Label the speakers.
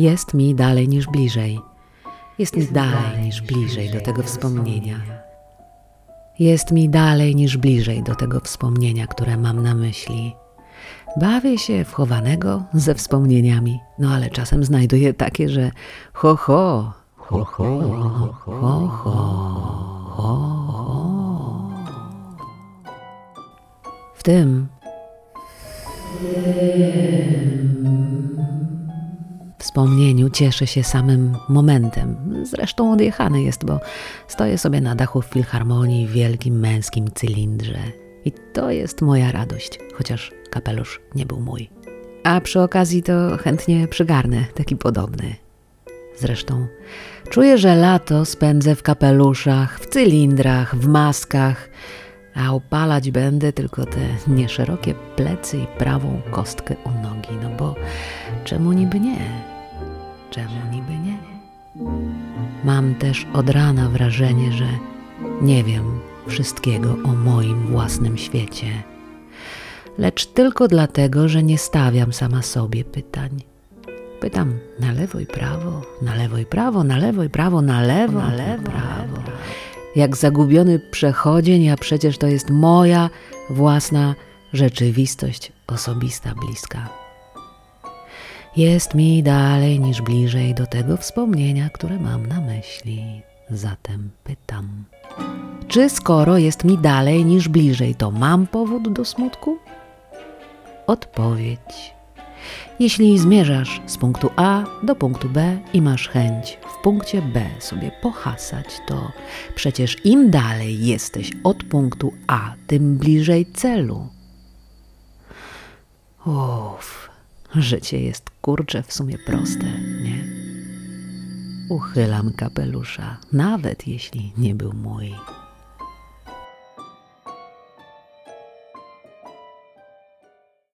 Speaker 1: Jest mi dalej niż bliżej. Jest mi dalej niż bliżej do tego wspomnienia. Jest mi dalej niż bliżej do tego wspomnienia, które mam na myśli. Bawię się w chowanego ze wspomnieniami, no ale czasem znajduję takie, że ho, ho ho, ho ho, ho ho. W tym wspomnieniu cieszę się samym momentem. Zresztą odjechany jest, bo stoję sobie na dachu w filharmonii w wielkim męskim cylindrze. I to jest moja radość, chociaż kapelusz nie był mój. A przy okazji to chętnie przygarnę taki podobny. Zresztą czuję, że lato spędzę w kapeluszach, w cylindrach, w maskach, a opalać będę tylko te nieszerokie plecy i prawą kostkę u nogi, no bo czemu niby nie? Czemu niby nie? Mam też od rana wrażenie, że nie wiem wszystkiego o moim własnym świecie, lecz tylko dlatego, że nie stawiam sama sobie pytań. Pytam na lewo i prawo, na lewo i prawo, na lewo i prawo, na lewo, na lewo, prawo. Jak zagubiony przechodzień, a przecież to jest moja własna rzeczywistość osobista, bliska. Jest mi dalej niż bliżej do tego wspomnienia, które mam na myśli. Zatem pytam: czy skoro jest mi dalej niż bliżej, to mam powód do smutku? Odpowiedź. Jeśli zmierzasz z punktu A do punktu B i masz chęć w punkcie B sobie pohasać, to przecież im dalej jesteś od punktu A, tym bliżej celu. Uff, życie jest kurcze w sumie proste, nie? Uchylam kapelusza, nawet jeśli nie był mój.